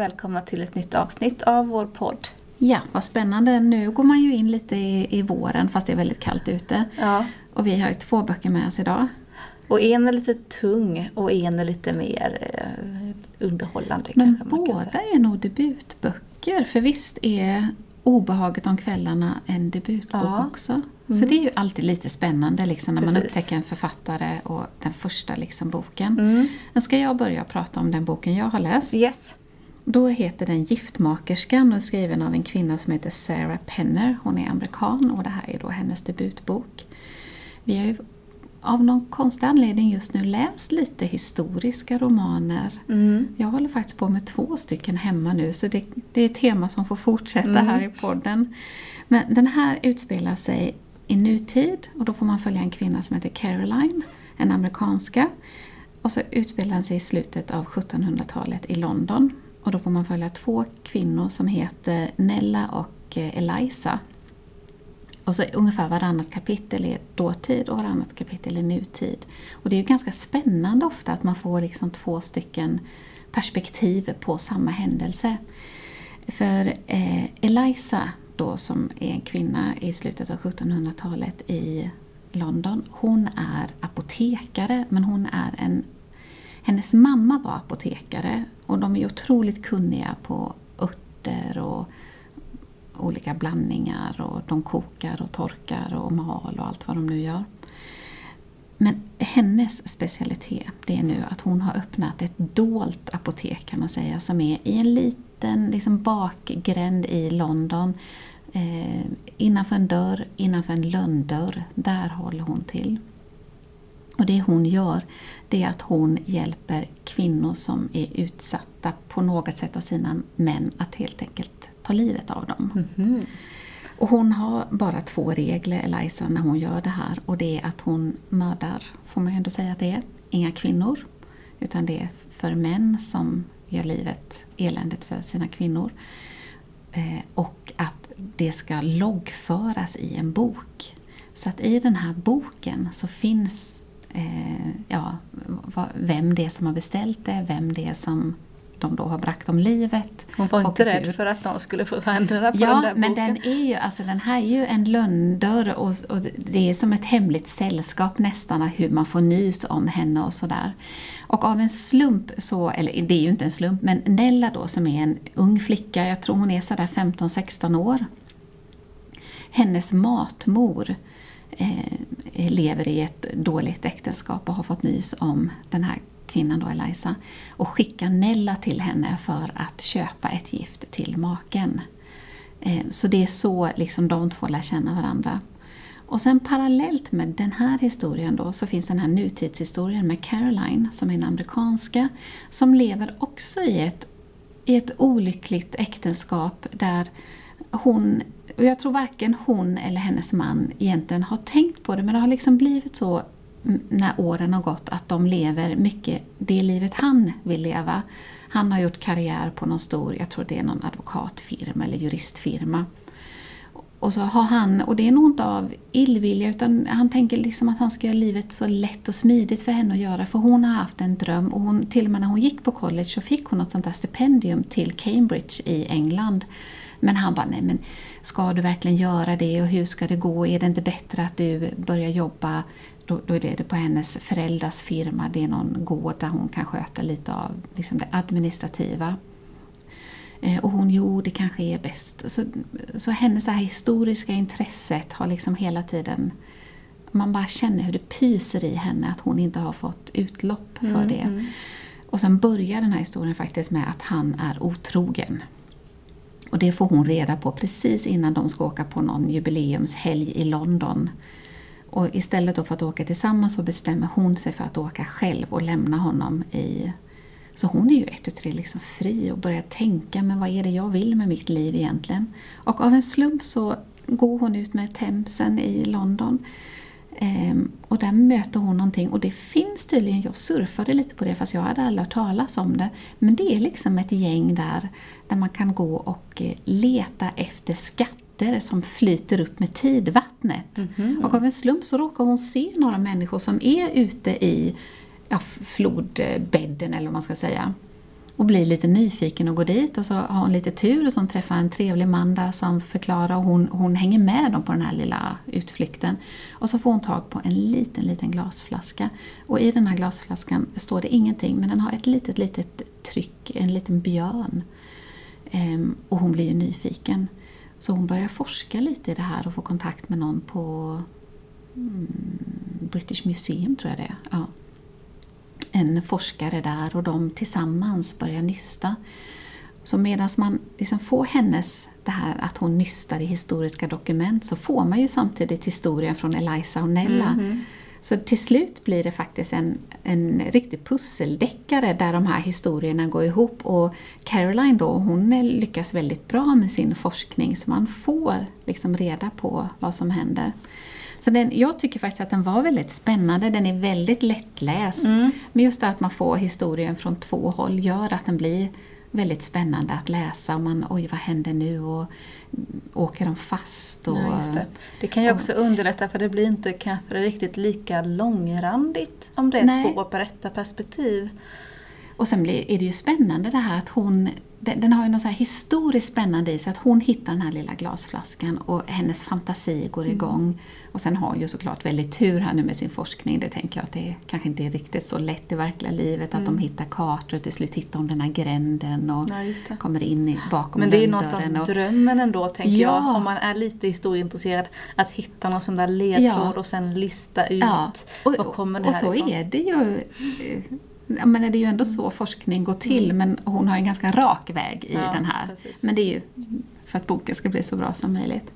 välkomna till ett nytt avsnitt av vår podd. Ja, vad spännande. Nu går man ju in lite i, i våren fast det är väldigt kallt ute. Ja. Och vi har ju två böcker med oss idag. Och en är lite tung och en är lite mer eh, underhållande Men man båda är nog debutböcker. För visst är Obehaget om kvällarna en debutbok Ja. också. Så Mm. det är ju alltid lite spännande liksom, när man Precis. upptäcker en författare och den första liksom, boken. Mm. Men ska jag börja prata om den boken jag har läst? Yes. Då heter den Giftmakerskan och är skriven av en kvinna som heter Sarah Penner. Hon är amerikan och det här är då hennes debutbok. Vi har ju av någon konstig anledning just nu läst lite historiska romaner. Mm. Jag håller faktiskt på med två stycken hemma nu så det, det är ett tema som får fortsätta Mm. här i podden. Men den här utspelar sig i nutid och då får man följa en kvinna som heter Caroline, en amerikanska. Och så utspelar den sig i slutet av 1700-talet i London. Och då får man följa två kvinnor som heter Nella och eh, Eliza. Och så ungefär varannat kapitel är dåtid och varannat kapitel är nutid. Och det är ju ganska spännande ofta att man får liksom två stycken perspektiv på samma händelse. För eh, Eliza då som är en kvinna i slutet av 1700-talet i London, hon är apotekare men hon är en hennes mamma var apotekare och de är otroligt kunniga på örter och olika blandningar och de kokar och torkar och mal och allt vad de nu gör. Men hennes specialitet det är nu att hon har öppnat ett dolt apotek kan man säga som är i en liten liksom bakgränd i London. Eh, innanför en dörr, innanför en lönndörr. Där håller hon till. Och det hon gör det är att hon hjälper kvinnor som är utsatta på något sätt av sina män att helt enkelt ta livet av dem. Mhm. Och hon har bara två regler, Eliza, när hon gör det här. Och det är att hon mördar, får man ju ändå säga att det är, inga kvinnor. Utan det är för män som gör livet eländigt för sina kvinnor. Eh, och att det ska loggföras i en bok. Så att i den här boken så finns ja, vad- vem det är som har beställt det, vem det är som de då har bragt om livet. Hon var inte hur- rädd för att någon skulle få händerna på den Ja, där men boken. den är ju, alltså den här är ju en lönndörr och, och det är som ett hemligt sällskap nästan hur man får nys om henne och sådär. Och av en slump så, eller det är ju inte en slump, men Nella då som är en ung flicka, jag tror hon är sådär 15-16 år. Hennes matmor eh, Eh, lever i ett dåligt äktenskap och har fått nys om den här kvinnan då, Eliza, och skickar Nella till henne för att köpa ett gift till maken. Eh, Så det är så liksom de två lär känna varandra. Och sen parallellt med den här historien då så finns den här nutidshistorien med Caroline som är en amerikanska som lever också i ett, i ett olyckligt äktenskap där hon, och jag tror varken hon eller hennes man egentligen har tänkt på det men det har liksom blivit så när åren har gått att de lever mycket det livet han vill leva. Han har gjort karriär på någon stor, jag tror det är någon advokatfirma eller juristfirma. Och så har han, och det är nog inte av illvilja utan han tänker liksom att han ska göra livet så lätt och smidigt för henne att göra för hon har haft en dröm och hon, till och med när hon gick på college så fick hon något sånt där stipendium till Cambridge i England. Men han bara, nej men ska du verkligen göra det och hur ska det gå? Är det inte bättre att du börjar jobba då, då är det på hennes föräldrars firma, det är någon gård där hon kan sköta lite av liksom det administrativa. Eh, Och hon, jo det kanske är bäst. Så, så hennes det här historiska intresset har liksom hela tiden man bara känner hur det pyser i henne att hon inte har fått utlopp för Mm, det. mm. Och sen börjar den här historien faktiskt med att han är otrogen. Och det får hon reda på precis innan de ska åka på någon jubileumshelg i London. Och istället för att åka tillsammans så bestämmer hon sig för att åka själv och lämna honom i... Så hon är ju ett och tre liksom fri och börjar tänka, men vad är det jag vill med mitt liv egentligen? Och av en slump så går hon ut med Themsen i London. Ehm, och där möter hon någonting och det finns tydligen, jag surfade lite på det fast jag hade aldrig hört talas om det. Men det är liksom ett gäng där, där man kan gå och eh, leta efter skatter som flyter upp med tidvattnet. Mm -hmm. Och av en slump så råkar hon se några människor som är ute i ja, flodbädden eller vad man ska säga och blir lite nyfiken och går dit och så har hon lite tur och så träffar en trevlig man där som förklarar och hon, hon hänger med dem på den här lilla utflykten. Och så får hon tag på en liten, liten glasflaska. Och i den här glasflaskan står det ingenting men den har ett litet, litet tryck, en liten björn. Ehm, och hon blir ju nyfiken. Så hon börjar forska lite i det här och få kontakt med någon på mm, British Museum tror jag det är. Ja en forskare där och de tillsammans börjar nysta. Så medan man liksom får hennes, det här att hon nystar i historiska dokument, så får man ju samtidigt historien från Eliza och Nella. Mm. Så till slut blir det faktiskt en, en riktig pusseldeckare där de här historierna går ihop. Och Caroline då, hon lyckas väldigt bra med sin forskning så man får liksom reda på vad som händer. Så den, jag tycker faktiskt att den var väldigt spännande, den är väldigt lättläst. Mm. Men just det att man får historien från två håll gör att den blir väldigt spännande att läsa. Och man, oj vad händer nu? Och åker de fast? Och, ja, det. det. kan ju också underlätta för det blir inte kanske riktigt lika långrandigt om det är nej. två berättarperspektiv. Och sen blir, är det ju spännande det här att hon den, den har ju något så här historiskt spännande i sig, att hon hittar den här lilla glasflaskan och hennes fantasi går mm. igång. Mm. Och sen har hon ju såklart väldigt tur här nu med sin forskning. Det tänker jag att det kanske inte är riktigt så lätt i verkliga livet mm. att de mm. hittar kartor och till slut hittar hon den här gränden och ja, kommer in i, bakom Men det är ju någonstans och, drömmen ändå tänker ja. jag, om man är lite historieintresserad, att hitta någon sån där ledtråd ja. och sen lista ut ja. och, det Och så ifrån. är det ju menar, det är ju ändå så forskning går till, mm. men hon har en ganska rak väg i ja, den här. Precis. Men det är ju för att boken ska bli så bra som möjligt.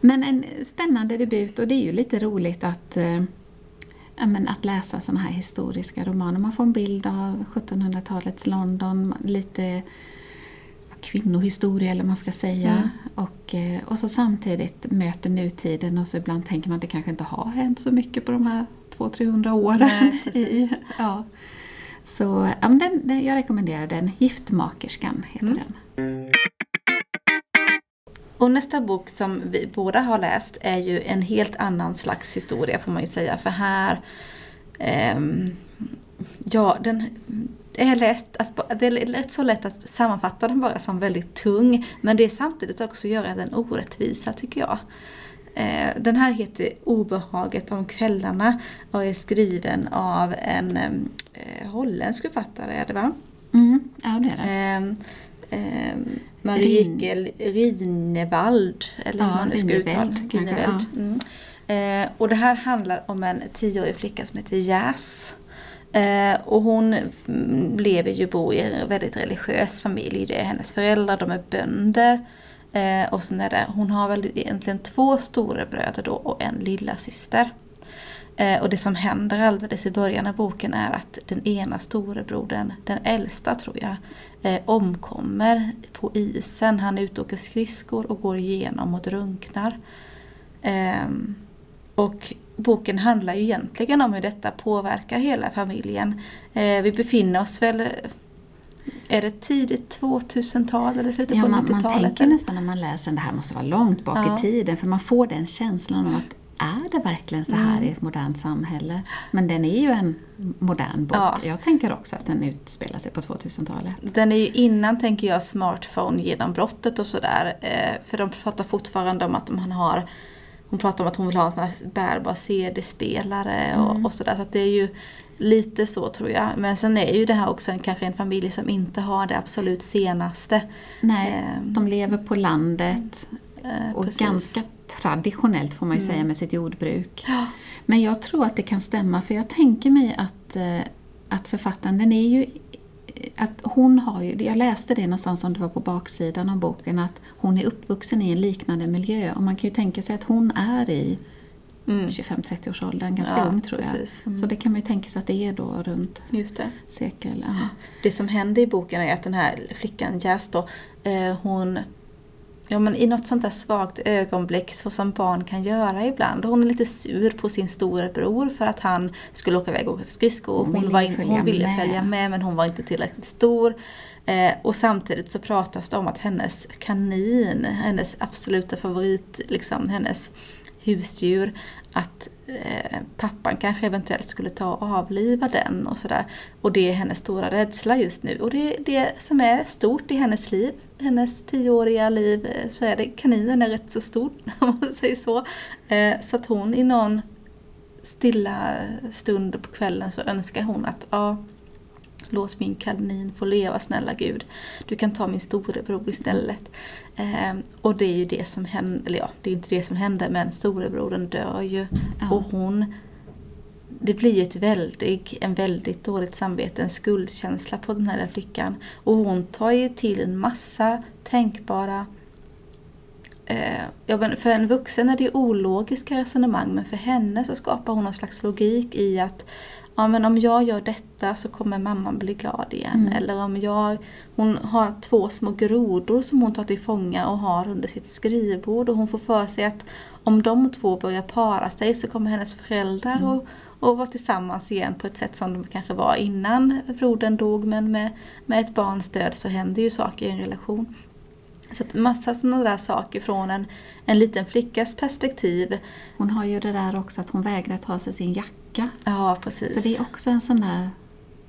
Men en spännande debut och det är ju lite roligt att, äh, men, att läsa sådana här historiska romaner. Man får en bild av 1700-talets London, lite kvinnohistoria eller man ska säga. Mm. Och, eh, och så samtidigt möter nutiden och så ibland tänker man att det kanske inte har hänt så mycket på de här 200-300 åren. Nej, i, ja. Så ja, den, den, jag rekommenderar den. Giftmakerskan heter mm. den. Och nästa bok som vi båda har läst är ju en helt annan slags historia får man ju säga. För här, um, ja den är lätt att, det är lätt så lätt att sammanfatta den bara som väldigt tung. Men det är samtidigt också göra den orättvisa tycker jag. Eh, den här heter Obehaget om kvällarna och är skriven av en eh, holländsk författare, är det va? Mm, ja det är det. Eh, eh, Marieke Rinevald, eller hur man nu ska uttala. Ja. Mm. Eh, och det här handlar om en tioårig flicka som heter Jazz. Eh, och hon lever ju bo i en väldigt religiös familj. Det är hennes föräldrar, de är bönder. Eh, och sen är det, hon har väl egentligen två storebröder då och en lilla syster. Eh, och det som händer alldeles i början av boken är att den ena storebrodern, den äldsta tror jag, eh, omkommer på isen. Han är ute och åker skridskor och går igenom och drunknar. Eh, och boken handlar ju egentligen om hur detta påverkar hela familjen. Eh, vi befinner oss väl är det tidigt 2000-tal eller slutet ja, på 90-talet? Man tänker nästan när man läser det här måste vara långt bak ja. i tiden för man får den känslan av att är det verkligen så här mm. i ett modernt samhälle? Men den är ju en modern bok. Ja. Jag tänker också att den utspelar sig på 2000-talet. Den är ju innan, tänker jag, smartphone-genombrottet och sådär. Eh, för de pratar fortfarande om att man har hon pratar om att hon vill ha en sån här bärbar CD-spelare och, mm. och sådär. Så, så det är ju Lite så tror jag. Men sen är ju det här också en, kanske en familj som inte har det absolut senaste. Nej, eh, de lever på landet. Eh, och precis. ganska traditionellt får man ju mm. säga med sitt jordbruk. Ja. Men jag tror att det kan stämma för jag tänker mig att, eh, att författaren den är ju att hon har ju, jag läste det någonstans om det var på baksidan av boken, att hon är uppvuxen i en liknande miljö. Och man kan ju tänka sig att hon är i mm. 25-30-årsåldern, ganska ja, ung tror jag. Mm. Så det kan man ju tänka sig att det är då runt Just det. sekel. Ja. Det som händer i boken är att den här flickan Jazz då, eh, hon Ja men i något sånt där svagt ögonblick så som barn kan göra ibland. Hon är lite sur på sin storebror för att han skulle åka iväg och åka skridskor. Hon, hon, var in, hon ville med. följa med men hon var inte tillräckligt stor. Eh, och samtidigt så pratas det om att hennes kanin, hennes absoluta favorit, liksom hennes husdjur, att eh, pappan kanske eventuellt skulle ta och avliva den och sådär. Och det är hennes stora rädsla just nu. Och det är det som är stort i hennes liv. Hennes tioåriga liv eh, så är det, kaninen är rätt så stor om man säger så. Eh, så att hon i någon stilla stund på kvällen så önskar hon att ja, Låt min kanin få leva snälla Gud. Du kan ta min storebror istället. Eh, och det är ju det som händer, eller ja, det är inte det som händer men storebrodern dör ju. Ja. Och hon det blir ju ett väldigt, en väldigt dåligt samvete, en skuldkänsla på den här flickan. Och hon tar ju till en massa tänkbara eh, ja, för en vuxen är det ju ologiska resonemang men för henne så skapar hon någon slags logik i att ja men om jag gör detta så kommer mamman bli glad igen. Mm. Eller om jag, hon har två små grodor som hon tar till fånga och har under sitt skrivbord och hon får för sig att om de två börjar para sig så kommer hennes föräldrar mm. och, och vara tillsammans igen på ett sätt som de kanske var innan brodern dog men med, med ett barns stöd så händer ju saker i en relation. Så att massa sådana där saker från en, en liten flickas perspektiv. Hon har ju det där också att hon vägrar ta sig sin jacka. Ja, precis. Så det är också en sån där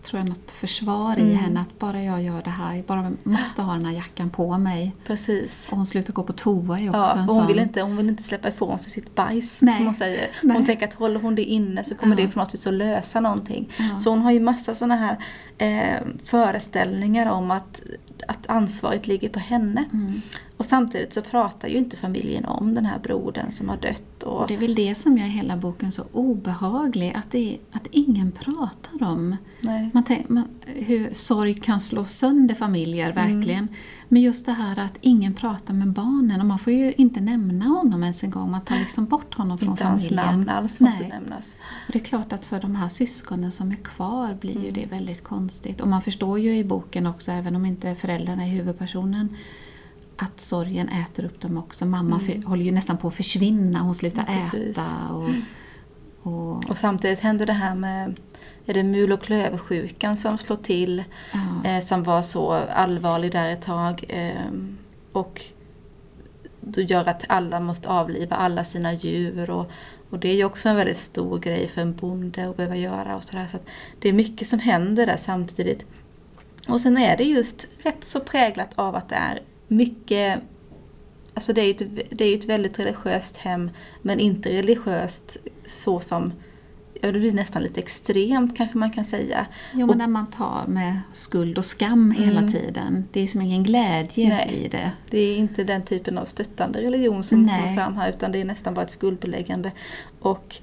tror jag, något försvar mm. i henne att bara jag gör det här, jag bara måste ha den här jackan på mig. Precis. Och hon slutar gå på toa är också ja, en hon sån... Vill inte, hon vill inte släppa ifrån sig sitt bajs Nej. som hon säger. Nej. Hon tänker att håller hon det inne så kommer ja. det på något vis att lösa någonting. Ja. Så hon har ju massa sådana här eh, föreställningar om att, att ansvaret ligger på henne. Mm. Och samtidigt så pratar ju inte familjen om den här brodern som har dött. Och, och det är väl det som gör hela boken så obehaglig, att, det att ingen pratar om man tänker, man, hur sorg kan slå sönder familjer, mm. verkligen. Mm. Men just det här att ingen pratar med barnen och man får ju inte nämna honom ens en gång, man tar liksom bort honom från inte familjen. Inte hans namn alls får inte nämnas. Och det är klart att för de här syskonen som är kvar blir mm. ju det väldigt konstigt. Och man förstår ju i boken också, även om inte föräldrarna är huvudpersonen, att sorgen äter upp dem också. Mamma mm. håller ju nästan på att försvinna, hon slutar ja, äta. Och, och, och, samtidigt händer det här med är det mul och klövsjukan som slår till, ja. eh, som var så allvarlig där ett tag. Eh, och då gör att alla måste avliva alla sina djur. Och, och det är ju också en väldigt stor grej för en bonde att behöva göra. Och så där, så det är mycket som händer där samtidigt. Och sen är det just rätt så präglat av att det är mycket Alltså det är ett, det är ett väldigt religiöst hem men inte religiöst så som Ja, det blir nästan lite extremt kanske man kan säga. Jo, men när man tar med skuld och skam mm. hela tiden. Det är som ingen glädje Nej, i det. Det är inte den typen av stöttande religion som Nej. kommer fram här utan det är nästan bara ett skuldbeläggande. Och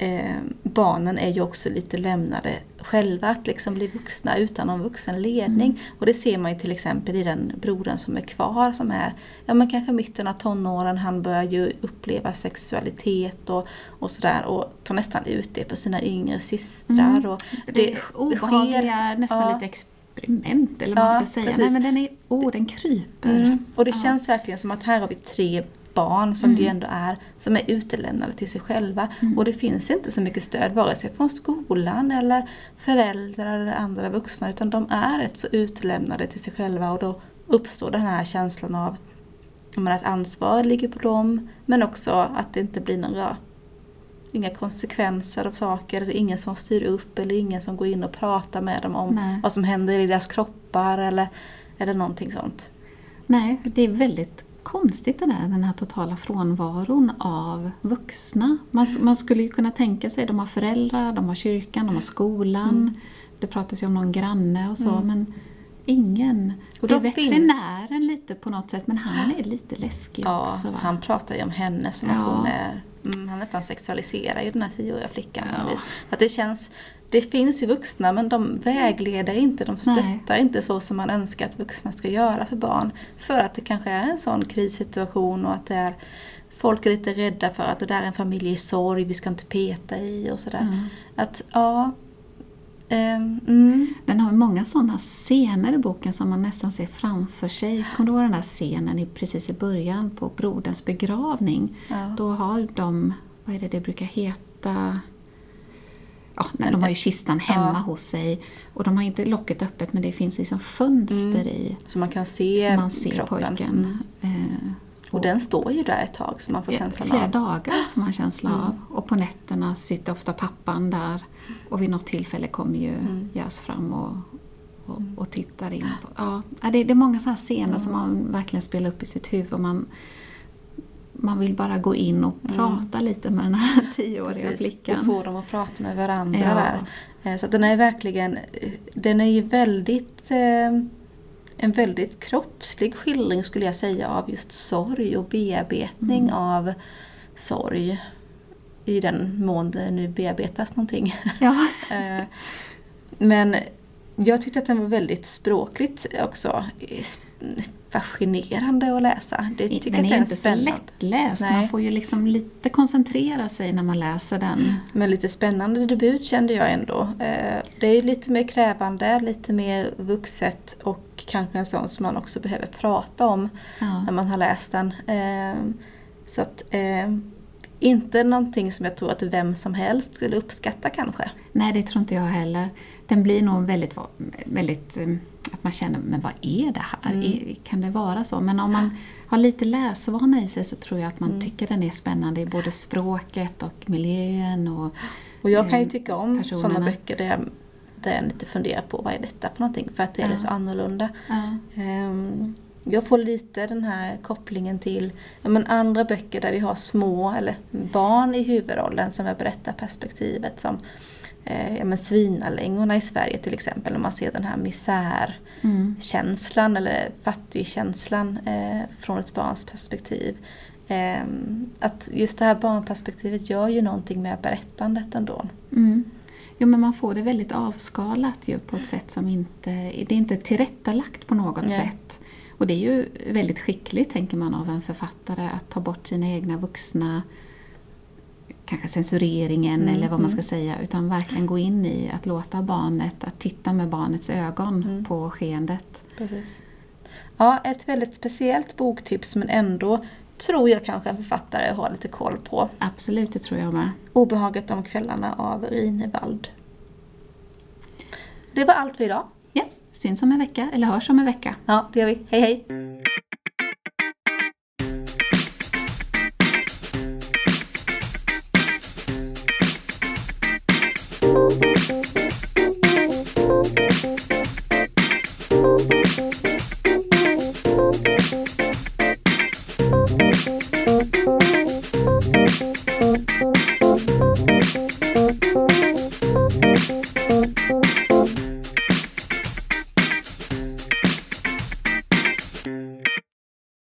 eh, barnen är ju också lite lämnade själva att liksom bli vuxna utan någon vuxen ledning. Mm. Och det ser man ju till exempel i den brodern som är kvar som är ja, men kanske mitten av tonåren. Han börjar ju uppleva sexualitet och, och sådär och tar nästan ut det på sina yngre systrar. Mm. Och det, det obehagliga, sker, nästan ja. lite experiment eller vad ja, man ska säga. Precis. Nej men den är, oh, den kryper. Mm. Och det ja. känns verkligen som att här har vi tre barn som mm. det ändå är, som är utelämnade till sig själva. Mm. Och det finns inte så mycket stöd vare sig från skolan eller föräldrar eller andra vuxna utan de är rätt så utelämnade till sig själva och då uppstår den här känslan av att ansvar ligger på dem men också att det inte blir några inga konsekvenser av saker, är ingen som styr upp eller ingen som går in och pratar med dem om Nej. vad som händer i deras kroppar eller, eller någonting sånt. Nej, det är väldigt konstigt det där, den här totala frånvaron av vuxna. Man, man skulle ju kunna tänka sig, de har föräldrar, de har kyrkan, de har skolan. Mm. Det pratas ju om någon granne och så mm. men ingen. Och det är veterinären finns... lite på något sätt men han är lite läskig ja, också. Va? Han pratar ju om henne som ja. att hon är Mm, han nästan sexualiserar ju den här tioåriga flickan. Ja. Att det känns det finns ju vuxna men de vägleder inte, de stöttar Nej. inte så som man önskar att vuxna ska göra för barn. För att det kanske är en sån krissituation och att det är folk är lite rädda för att det där är en familj i sorg, vi ska inte peta i och sådär. Mm. Att ja, Um, mm. Den har många sådana scener i boken som man nästan ser framför sig. Kommer du ihåg den där scenen i, precis i början på broderns begravning? Ja. Då har de, vad är det det brukar heta? Ja, nej, de har ju kistan hemma ja. hos sig och de har inte locket öppet men det finns liksom fönster mm. i. Så man kan se Så man ser kroppen. pojken. Mm. Eh, och, och, den står ju där ett tag så man får känslan flera av. Flera dagar får man känsla mm. av. Och på nätterna sitter ofta pappan där och vid något tillfälle kommer ju mm. Jas fram och, och, mm. och, tittar in. På, ja, det, det är många sådana scener som man verkligen spelar upp i sitt huvud. Och man, man vill bara gå in och mm. prata mm. lite med den här tioåriga Precis, flickan. Och få dem att prata med varandra ja. där. Eh, så den är verkligen, den är ju väldigt eh, en väldigt kroppslig skildring skulle jag säga av just sorg och bearbetning mm. av sorg i den mån det nu bearbetas någonting. Ja. Eh, men jag tyckte att den var väldigt språkligt också fascinerande att läsa. Det tycker den är, är inte spännande. så lättläst, man får ju liksom lite koncentrera sig när man läser den. Mm. Men lite spännande debut kände jag ändå. Eh, det är lite mer krävande, lite mer vuxet och kanske en sån som man också behöver prata om ja. när man har läst den. Eh, så att inte någonting som jag tror att vem som helst skulle uppskatta kanske. Nej, det tror inte jag heller. Den blir nog väldigt, väldigt eh, att man känner, men vad är det här? Mm. Kan det vara så? Men om man har lite läsvana i sig så tror jag att man mm. tycker den är spännande i både språket och miljön och Och jag kan ju eh, tycka om sådana böcker där jag, där jag lite funderar på vad är detta för någonting? För att det är ja. så annorlunda. Ja. Um, jag får lite den här kopplingen till men andra böcker där vi har små eller barn i huvudrollen som är berättarperspektivet som eh, ja, men Svinalängorna i Sverige till exempel när man ser den här misärkänslan mm. eller fattigkänslan eh, från ett barns perspektiv. Eh, att just det här barnperspektivet gör ju någonting med berättandet ändå. Mm. Jo men man får det väldigt avskalat ju på ett sätt som inte, det är inte tillrättalagt på något Nej. sätt. Och det är ju väldigt skickligt, tänker man, av en författare att ta bort sina egna vuxna kanske censureringen mm, eller vad man ska mm. säga, utan verkligen gå in i att låta barnet, att titta med barnets ögon mm. på skeendet. Precis. Ja, ett väldigt speciellt boktips men ändå tror jag kanske en författare har lite koll på. Absolut, det tror jag med. Obehaget om kvällarna av Rinevald. Det var allt för idag syns om en vecka eller hörs om en vecka. Ja, det gör vi. Hej hej!